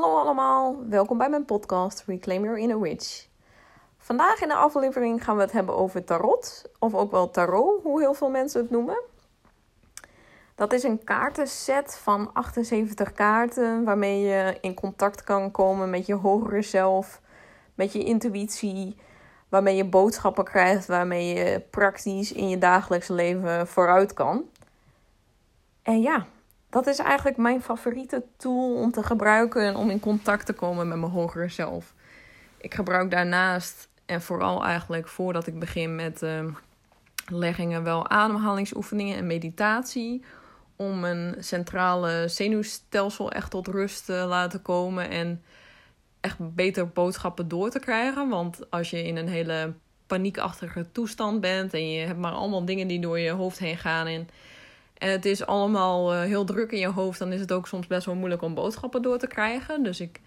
Hallo allemaal, welkom bij mijn podcast Reclaim Your Inner Witch. Vandaag in de aflevering gaan we het hebben over tarot, of ook wel tarot, hoe heel veel mensen het noemen. Dat is een kaartenset van 78 kaarten waarmee je in contact kan komen met je hogere zelf, met je intuïtie, waarmee je boodschappen krijgt, waarmee je praktisch in je dagelijks leven vooruit kan. En ja, dat is eigenlijk mijn favoriete tool om te gebruiken en om in contact te komen met mijn hogere zelf. Ik gebruik daarnaast en vooral eigenlijk voordat ik begin met uh, leggingen wel ademhalingsoefeningen en meditatie om een centrale zenuwstelsel echt tot rust te laten komen en echt beter boodschappen door te krijgen. Want als je in een hele paniekachtige toestand bent en je hebt maar allemaal dingen die door je hoofd heen gaan en en het is allemaal uh, heel druk in je hoofd, dan is het ook soms best wel moeilijk om boodschappen door te krijgen. Dus ik,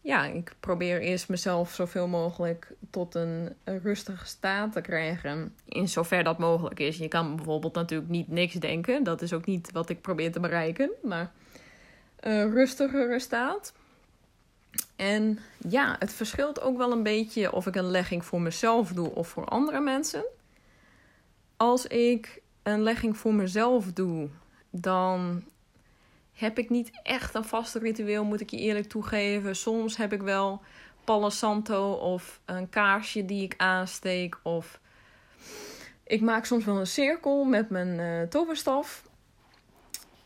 ja, ik probeer eerst mezelf zoveel mogelijk tot een, rustige staat te krijgen. In zover dat mogelijk is. Je kan bijvoorbeeld natuurlijk niet niks denken. Dat is ook niet wat ik probeer te bereiken. Maar een rustigere staat. En ja, het verschilt ook wel een beetje of ik een legging voor mezelf doe of voor andere mensen. Als ik een legging voor mezelf doe, dan heb ik niet echt een vaste ritueel, moet ik je eerlijk toegeven. Soms heb ik wel Palo Santo of een kaarsje die ik aansteek. Of ik maak soms wel een cirkel met mijn uh, toverstaf.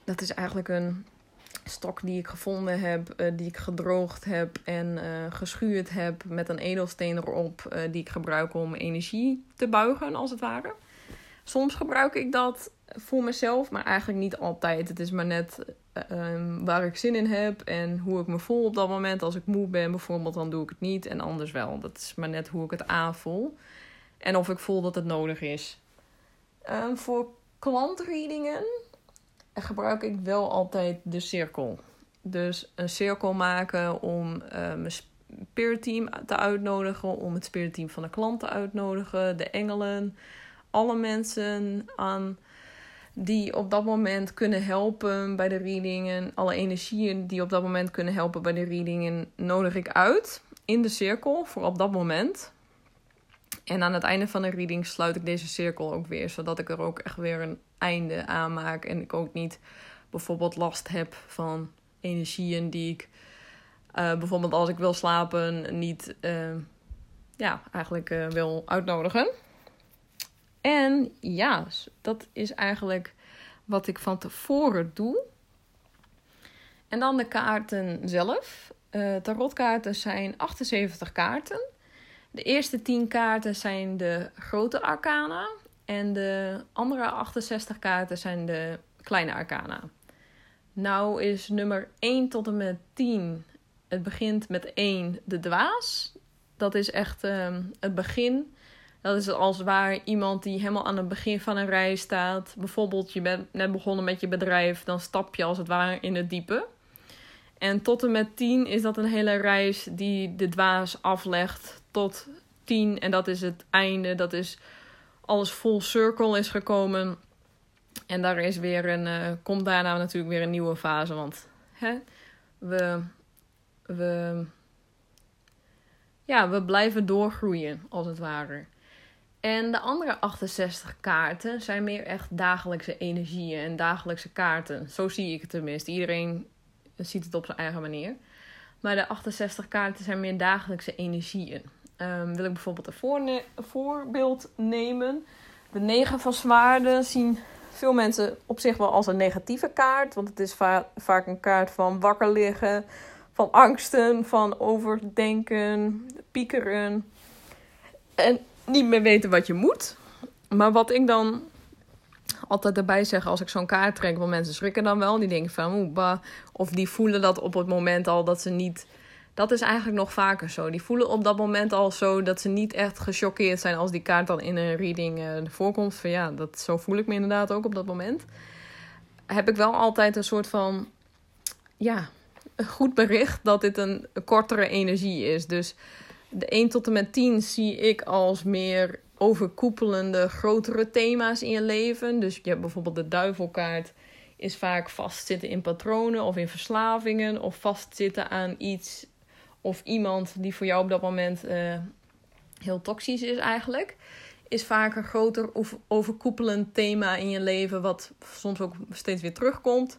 Dat is eigenlijk een stok die ik gevonden heb, uh, die ik gedroogd heb en uh, geschuurd heb met een edelsteen erop, die ik gebruik om energie te buigen, als het ware. Soms gebruik ik dat voor mezelf, maar eigenlijk niet altijd. Het is maar net uh, waar ik zin in heb en hoe ik me voel op dat moment. Als ik moe ben bijvoorbeeld, dan doe ik het niet en anders wel. Dat is maar net hoe ik het aanvoel en of ik voel dat het nodig is. Uh, voor klantreadingen gebruik ik wel altijd de cirkel. Dus een cirkel maken om uh, mijn spirit team te uitnodigen, om het spirit team van de klant te uitnodigen, de engelen alle mensen aan die op dat moment kunnen helpen bij de readingen, alle energieën die op dat moment kunnen helpen bij de readingen, nodig ik uit in de cirkel voor op dat moment. En aan het einde van de reading sluit ik deze cirkel ook weer, zodat ik er ook echt weer een einde aan maak en ik ook niet bijvoorbeeld last heb van energieën die ik uh, bijvoorbeeld als ik wil slapen niet uh, ja, eigenlijk uh, wil uitnodigen. En ja, dat is eigenlijk wat ik van tevoren doe. En dan de kaarten zelf. Uh, tarotkaarten zijn 78 kaarten. De eerste 10 kaarten zijn de grote arcana. En de andere 68 kaarten zijn de kleine arcana. Nou is nummer 1 tot en met 10. Het begint met 1 de dwaas. Dat is echt uh, het begin dat is als waar iemand die helemaal aan het begin van een reis staat. Bijvoorbeeld, je bent net begonnen met je bedrijf, dan stap je als het ware in het diepe. En tot en met 10 is dat een hele reis die de dwaas aflegt tot 10. En dat is het einde. Dat is alles full circle is gekomen. En daar is weer een, uh, komt daarna natuurlijk weer een nieuwe fase. Want hè, we, we, ja, we blijven doorgroeien, als het ware. En de andere 68 kaarten zijn meer echt dagelijkse energieën en dagelijkse kaarten. Zo zie ik het tenminste. Iedereen ziet het op zijn eigen manier. Maar de 68 kaarten zijn meer dagelijkse energieën. Um, wil ik bijvoorbeeld een, voorbeeld nemen. De 9 van zwaarden zien veel mensen op zich wel als een negatieve kaart. Want het is vaak een kaart van wakker liggen, van angsten, van overdenken, piekeren. En niet meer weten wat je moet. Maar wat ik dan altijd erbij zeg als ik zo'n kaart trek, want mensen schrikken dan wel. Die denken van, bah. Of die voelen dat op het moment al dat ze niet... Dat is eigenlijk nog vaker zo. Die voelen op dat moment al zo dat ze niet echt gechoqueerd zijn als die kaart dan in een reading uh, voorkomt. Van ja, dat, zo voel ik me inderdaad ook op dat moment. Heb ik wel altijd een soort van, ja, een goed bericht dat dit een kortere energie is. Dus de 1 tot en met 10 zie ik als meer overkoepelende, grotere thema's in je leven. Dus je hebt bijvoorbeeld de duivelkaart is vaak vastzitten in patronen of in verslavingen of vastzitten aan iets of iemand die voor jou op dat moment uh, heel toxisch is eigenlijk. Is vaak een groter overkoepelend thema in je leven, wat soms ook steeds weer terugkomt.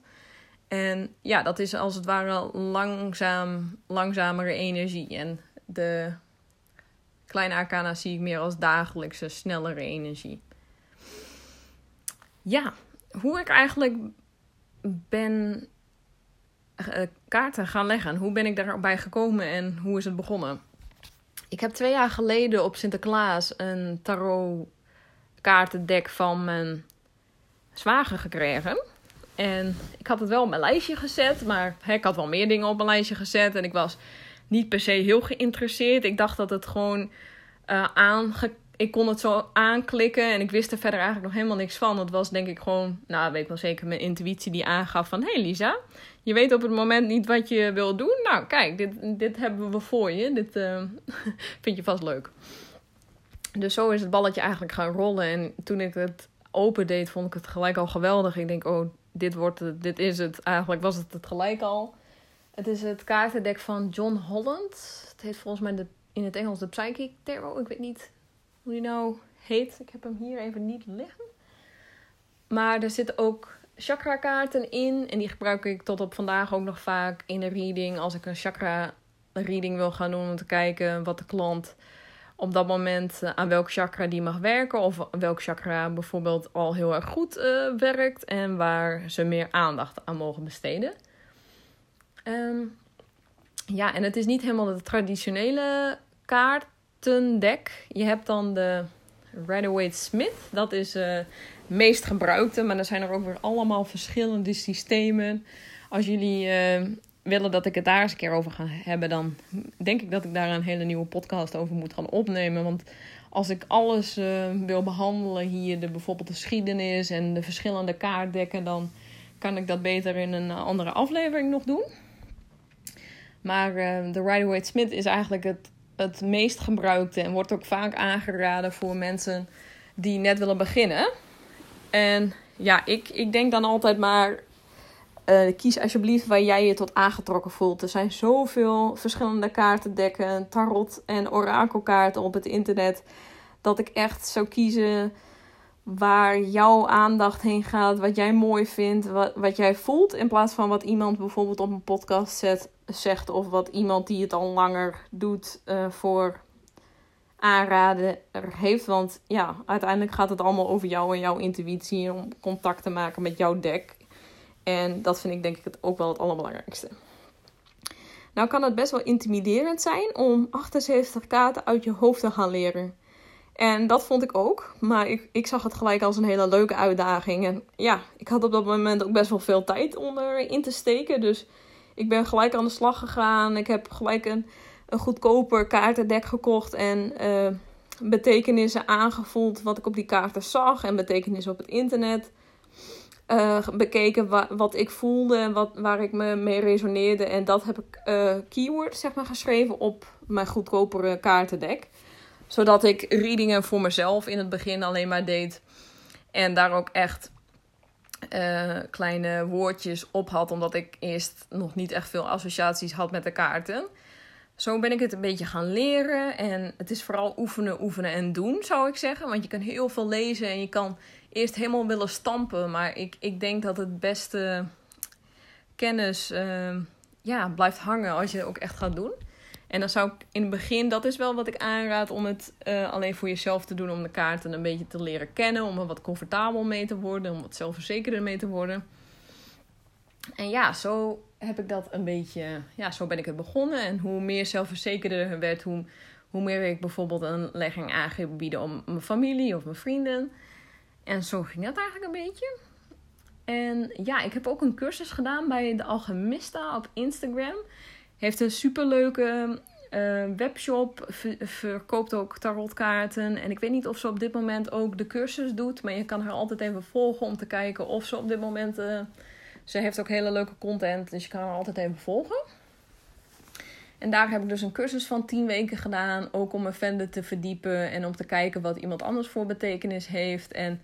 En ja, dat is als het ware langzaam, langzamere energie. En de kleine arcana zie ik meer als dagelijkse, snellere energie. Ja, hoe ik eigenlijk ben uh, kaarten gaan leggen. Hoe ben ik daarbij gekomen en hoe is het begonnen? Ik heb twee jaar geleden op Sinterklaas een tarot kaartendek van mijn zwager gekregen. En ik had het wel op mijn lijstje gezet, maar ik had wel meer dingen op mijn lijstje gezet. En ik was niet per se heel geïnteresseerd. Ik dacht dat het gewoon uh, ik kon het zo aanklikken en ik wist er verder eigenlijk nog helemaal niks van. Het was denk ik gewoon, nou weet ik wel zeker, mijn intuïtie die aangaf van... Hé hey Lisa, je weet op het moment niet wat je wil doen. Nou kijk, dit, dit hebben we voor je. Dit uh, vind je vast leuk. Dus zo is het balletje eigenlijk gaan rollen. En toen ik het open deed, vond ik het gelijk al geweldig. Ik denk, oh, dit, wordt het, dit is het. Eigenlijk was het het gelijk al. Het is het kaartendek van John Holland. Het heet volgens mij de, in het Engels de Psychic Tarot. Ik weet niet hoe die nou heet. Ik heb hem hier even niet liggen. Maar er zitten ook chakra kaarten in. En die gebruik ik tot op vandaag ook nog vaak in de reading. Als ik een chakra reading wil gaan doen om te kijken wat de klant op dat moment eh, aan welk chakra die mag werken. Of welk chakra bijvoorbeeld al heel erg goed uh, werkt. En waar ze meer aandacht aan mogen besteden. Um, ja, en het is niet helemaal de traditionele kaart dek. Je hebt dan de Rider-Waite-Smith. Dat is uh, meest gebruikte, maar er zijn er ook weer allemaal verschillende systemen. Als jullie uh, willen dat ik het daar eens een keer over ga hebben, dan denk ik dat ik daar een hele nieuwe podcast over moet gaan opnemen. Want als ik alles uh, wil behandelen hier, de, bijvoorbeeld de geschiedenis en de verschillende kaartdekken, dan kan ik dat beter in een andere aflevering nog doen. Maar de Rider-Waite-Smith is eigenlijk het het meest gebruikte en wordt ook vaak aangeraden voor mensen die net willen beginnen. En ja, ik, ik denk dan altijd maar. Uh, kies alsjeblieft waar jij je tot aangetrokken voelt. Er zijn zoveel verschillende kaartendekken, tarot en orakelkaarten op het internet. Dat ik echt zou kiezen waar jouw aandacht heen gaat, wat jij mooi vindt, wat, wat jij voelt. In plaats van wat iemand bijvoorbeeld op een podcast zet, zegt of wat iemand die het al langer doet uh, voor aanraden heeft. Want ja, uiteindelijk gaat het allemaal over jou en jouw intuïtie om contact te maken met jouw deck. En dat vind ik denk ik het ook wel het allerbelangrijkste. Nou kan het best wel intimiderend zijn om 78 kaarten uit je hoofd te gaan leren. En dat vond ik ook. Maar ik, ik zag het gelijk als een hele leuke uitdaging. En ja, ik had op dat moment ook best wel veel tijd om erin te steken. Dus ik ben gelijk aan de slag gegaan. Ik heb gelijk een, een goedkoper kaartendek gekocht. En uh, betekenissen aangevoeld wat ik op die kaarten zag. En betekenissen op het internet. Uh, bekeken wa wat ik voelde, wat, waar ik me mee resoneerde. En dat heb ik uh, keyword zeg maar, geschreven op mijn goedkopere kaartendek zodat ik readingen voor mezelf in het begin alleen maar deed. En daar ook echt uh, kleine woordjes op had, omdat ik eerst nog niet echt veel associaties had met de kaarten. Zo ben ik het een beetje gaan leren. En het is vooral oefenen, oefenen en doen, zou ik zeggen. Want je kan heel veel lezen en je kan eerst helemaal willen stampen. Maar ik, ik denk dat het beste kennis uh, ja, blijft hangen als je het ook echt gaat doen. En dan zou ik in het begin, dat is wel wat ik aanraad om het uh, alleen voor jezelf te doen. Om de kaarten een beetje te leren kennen. Om er wat comfortabel mee te worden. Om wat zelfverzekerder mee te worden. En ja, zo heb ik dat een beetje. Ja, zo ben ik het begonnen. En hoe meer zelfverzekerder werd, hoe, hoe meer ik bijvoorbeeld een legging aan bieden om mijn familie of mijn vrienden. En zo ging dat eigenlijk een beetje. En ja, ik heb ook een cursus gedaan bij de Alchemista op Instagram. Heeft een superleuke uh, webshop. verkoopt ook tarotkaarten. En ik weet niet of ze op dit moment ook de cursus doet. Maar je kan haar altijd even volgen om te kijken of ze op dit moment. Uh, ze heeft ook hele leuke content. Dus je kan haar altijd even volgen. En daar heb ik dus een cursus van 10 weken gedaan. Ook om me verder te verdiepen. En om te kijken wat iemand anders voor betekenis heeft. En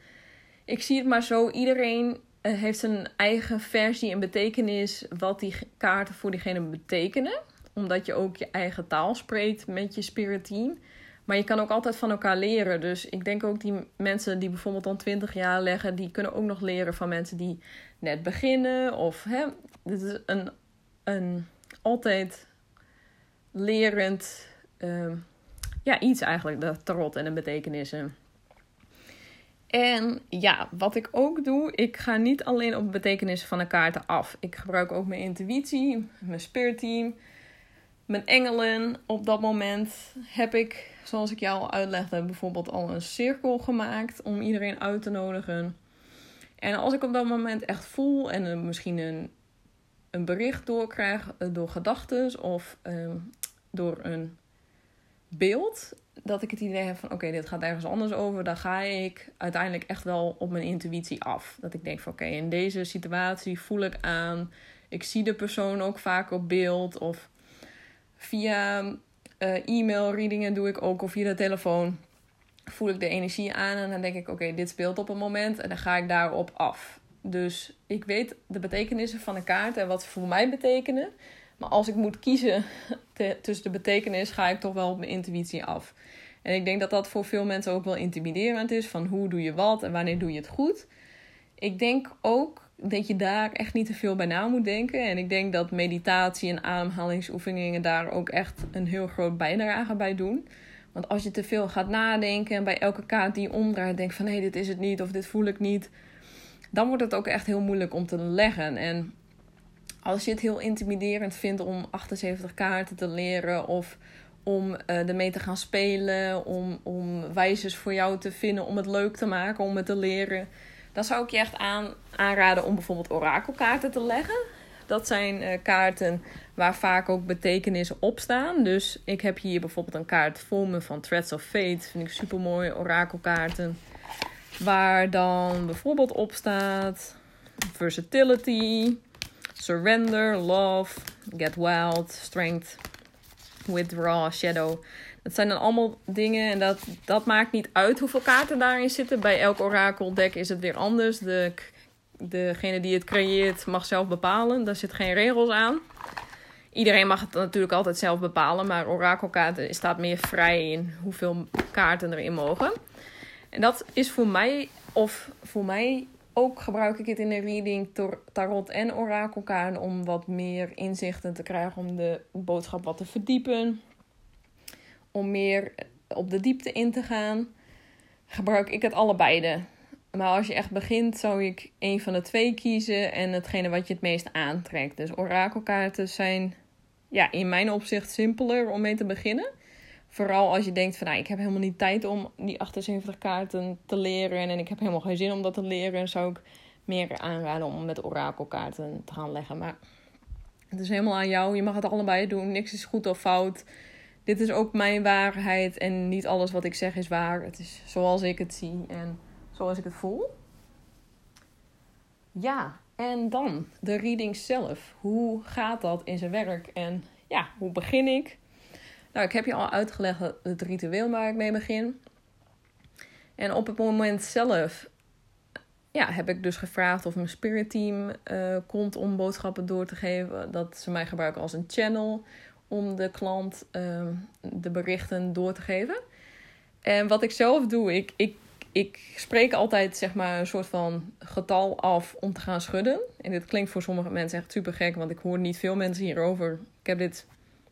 ik zie het maar zo. Iedereen eh, heeft zijn eigen versie en betekenis wat die kaarten voor diegene betekenen. Omdat je ook je eigen taal spreekt met je spirit team. Maar je kan ook altijd van elkaar leren. Dus ik denk ook die mensen die bijvoorbeeld al 20 jaar leggen, die kunnen ook nog leren van mensen die net beginnen. Of hè, dit is een, een altijd lerend uh, ja, iets eigenlijk, de tarot en de betekenissen. En ja, wat ik ook doe, ik ga niet alleen op betekenissen van de kaarten af. Ik gebruik ook mijn intuïtie, mijn spirit team, mijn engelen. Op dat moment heb ik, zoals ik jou al uitlegde, bijvoorbeeld al een cirkel gemaakt om iedereen uit te nodigen. En als ik op dat moment echt voel en misschien een, een bericht doorkrijg eh, door gedachten of uh, door een beeld, dat ik het idee heb van oké, dit gaat ergens anders over, dan ga ik uiteindelijk echt wel op mijn intuïtie af. Dat ik denk van oké, in deze situatie voel ik aan, ik zie de persoon ook vaak op beeld of via uh, e-mail readingen doe ik ook of via de telefoon voel ik de energie aan en dan denk ik oké, dit speelt op een moment en dan ga ik daarop af. Dus ik weet de betekenissen van een kaart en wat ze voor mij betekenen. Maar als ik moet kiezen tussen de betekenis, ga ik toch wel op mijn intuïtie af. En ik denk dat dat voor veel mensen ook wel intimiderend is. Van hoe doe je wat en wanneer doe je het goed. Ik denk ook dat je daar echt niet te veel bij na moet denken. En ik denk dat meditatie en ademhalingsoefeningen daar ook echt een heel groot bijdrage bij doen. Want als je te veel gaat nadenken en bij elke kaart die omdraait denkt van hé, dit is het niet of dit voel ik niet. Dan wordt het ook echt heel moeilijk om te leggen. En als je het heel intimiderend vindt om 78 kaarten te leren of om uh, ermee te gaan spelen, om, om wijzes voor jou te vinden, om het leuk te maken, om het te leren, dan zou ik je echt aan, aanraden om bijvoorbeeld orakelkaarten te leggen. Dat zijn uh, kaarten waar vaak ook betekenissen op staan. Dus ik heb hier bijvoorbeeld een kaart voor me van Threads of Fate. Vind ik super mooi, orakelkaarten. Waar dan bijvoorbeeld op staat versatility, surrender, love, get wild, strength, withdraw, shadow. Dat zijn dan allemaal dingen en dat, dat maakt niet uit hoeveel kaarten daarin zitten. Bij elk orakeldeck is het weer anders. De, degene die het creëert mag zelf bepalen. Daar zitten geen regels aan. Iedereen mag het natuurlijk altijd zelf bepalen, maar orakelkaarten staat meer vrij in hoeveel kaarten erin mogen. En dat is voor mij, of voor mij ook gebruik ik het in de reading tarot en orakelkaarten om wat meer inzichten te krijgen, om de boodschap wat te verdiepen, om meer op de diepte in te gaan. Gebruik ik het allebei. Maar als je echt begint, zou ik een van de twee kiezen en hetgene wat je het meest aantrekt. Dus orakelkaarten zijn ja, in mijn opzicht simpeler om mee te beginnen. Vooral als je denkt van nou, ik heb helemaal niet tijd om die 78 kaarten te leren en ik heb helemaal geen zin om dat te leren, zou ik meer aanraden om met orakelkaarten te gaan leggen. Maar het is helemaal aan jou. Je mag het allebei doen. Niks is goed of fout. Dit is ook mijn waarheid en niet alles wat ik zeg is waar. Het is zoals ik het zie en zoals ik het voel. Ja, en dan de reading zelf. Hoe gaat dat in zijn werk en ja, hoe begin ik? Nou, ik heb je al uitgelegd het ritueel waar ik mee begin. En op het moment zelf ja, heb ik dus gevraagd of mijn spirit team uh, komt om boodschappen door te geven. Dat ze mij gebruiken als een channel om de klant uh, de berichten door te geven. En wat ik zelf doe, ik, ik, ik spreek altijd zeg maar een soort van getal af om te gaan schudden. En dit klinkt voor sommige mensen echt super gek, want ik hoor niet veel mensen hierover. Ik heb dit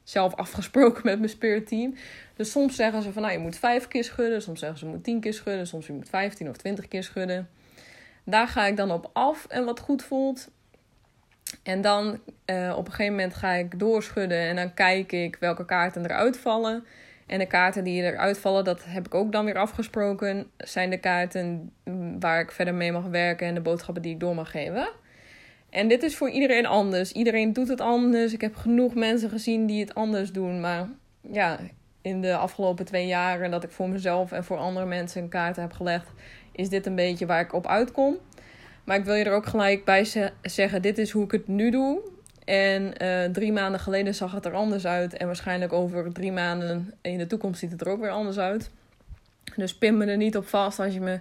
zelf afgesproken met mijn spirit team. Dus soms zeggen ze van nou je moet vijf keer schudden. Soms zeggen ze je moet tien keer schudden. Soms je moet vijftien of twintig keer schudden. Daar ga ik dan op af en wat goed voelt. En dan uh, op een gegeven moment ga ik doorschudden en dan kijk ik welke kaarten eruit vallen. En de kaarten die eruit vallen, dat heb ik ook dan weer afgesproken, zijn de kaarten waar ik verder mee mag werken en de boodschappen die ik door mag geven. En dit is voor iedereen anders. Iedereen doet het anders. Ik heb genoeg mensen gezien die het anders doen. Maar ja, in de afgelopen twee jaren dat ik voor mezelf en voor andere mensen een kaart heb gelegd, is dit een beetje waar ik op uitkom. Maar ik wil je er ook gelijk bij zeggen: dit is hoe ik het nu doe. En uh, drie maanden geleden zag het er anders uit. En waarschijnlijk over drie maanden in de toekomst ziet het er ook weer anders uit. Dus pin me er niet op vast als je me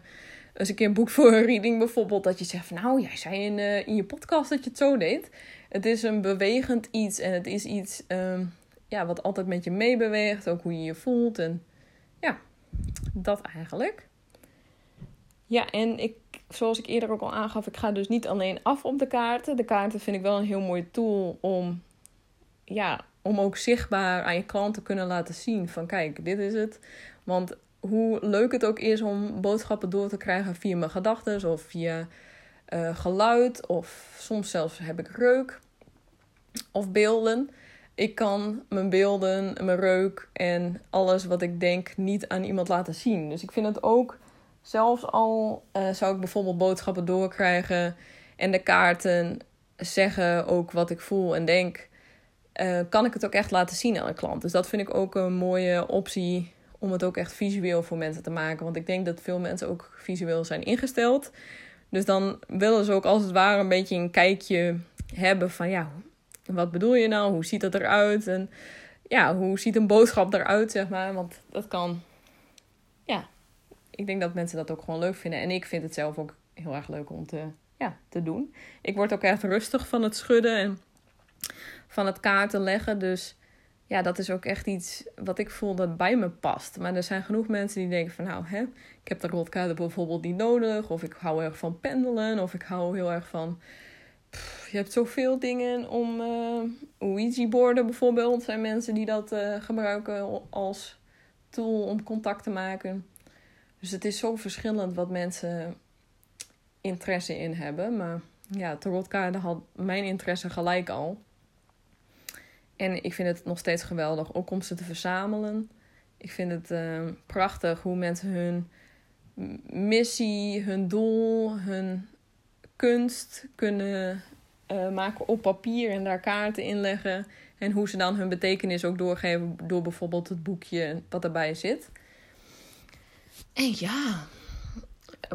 eens een keer boekt voor een reading bijvoorbeeld. Dat je zegt van nou, jij zei in, uh, in je podcast dat je het zo deed. Het is een bewegend iets en het is iets um, ja, wat altijd met je meebeweegt. Ook hoe je je voelt en ja, dat eigenlijk. Ja, en ik, zoals ik eerder ook al aangaf, ik ga dus niet alleen af op de kaarten. De kaarten vind ik wel een heel mooi tool om, ja, om ook zichtbaar aan je klant te kunnen laten zien van kijk, dit is het. Want hoe leuk het ook is om boodschappen door te krijgen via mijn gedachten of via uh, geluid of soms zelfs heb ik reuk of beelden. Ik kan mijn beelden, mijn reuk en alles wat ik denk niet aan iemand laten zien. Dus ik vind het ook, zelfs al uh, zou ik bijvoorbeeld boodschappen doorkrijgen en de kaarten zeggen ook wat ik voel en denk, uh, kan ik het ook echt laten zien aan een klant. Dus dat vind ik ook een mooie optie om het ook echt visueel voor mensen te maken. Want ik denk dat veel mensen ook visueel zijn ingesteld. Dus dan willen ze ook als het ware een beetje een kijkje hebben van ja, wat bedoel je nou? Hoe ziet dat eruit? En ja, hoe ziet een boodschap eruit, zeg maar? Want dat kan, ja, ik denk dat mensen dat ook gewoon leuk vinden. En ik vind het zelf ook heel erg leuk om te, ja, te doen. Ik word ook echt rustig van het schudden en van het kaarten leggen. Dus ja, dat is ook echt iets wat ik voel dat bij me past. Maar er zijn genoeg mensen die denken van nou, hè, ik heb de rotkaarten bijvoorbeeld niet nodig. Of ik hou erg van pendelen. Of ik hou heel erg van... je hebt zoveel dingen om... Uh, Ouija-borden bijvoorbeeld. zijn mensen die dat uh, gebruiken als tool om contact te maken. Dus het is zo verschillend wat mensen interesse in hebben. Maar ja, tarotkaarten had mijn interesse gelijk al. En ik vind het nog steeds geweldig, om ze te verzamelen. Ik vind het uh, prachtig hoe mensen hun missie, hun doel, hun kunst kunnen uh, maken op papier en daar kaarten in leggen. En hoe ze dan hun betekenis ook doorgeven door bijvoorbeeld het boekje wat erbij zit. En ja,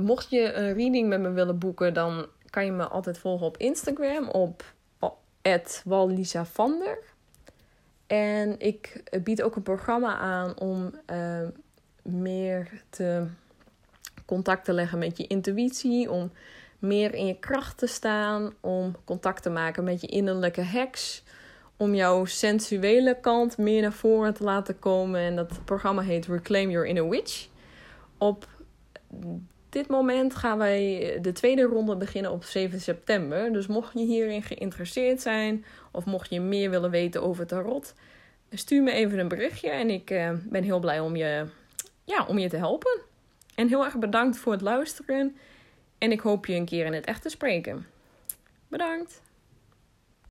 mocht je een reading met me willen boeken, dan kan je me altijd volgen op Instagram op Wallisa en ik bied ook een programma aan om uh, meer te contact te leggen met je intuïtie, om meer in je kracht te staan, om contact te maken met je innerlijke heks, om jouw sensuele kant meer naar voren te laten komen. En dat programma heet Reclaim Your Inner Witch. Op dit moment gaan wij de tweede ronde beginnen op 7 september. Dus mocht je hierin geïnteresseerd zijn of mocht je meer willen weten over tarot, stuur me even een berichtje en ik uh, ben heel blij om je, ja, om je te helpen. En heel erg bedankt voor het luisteren en ik hoop je een keer in het echt te spreken. Bedankt!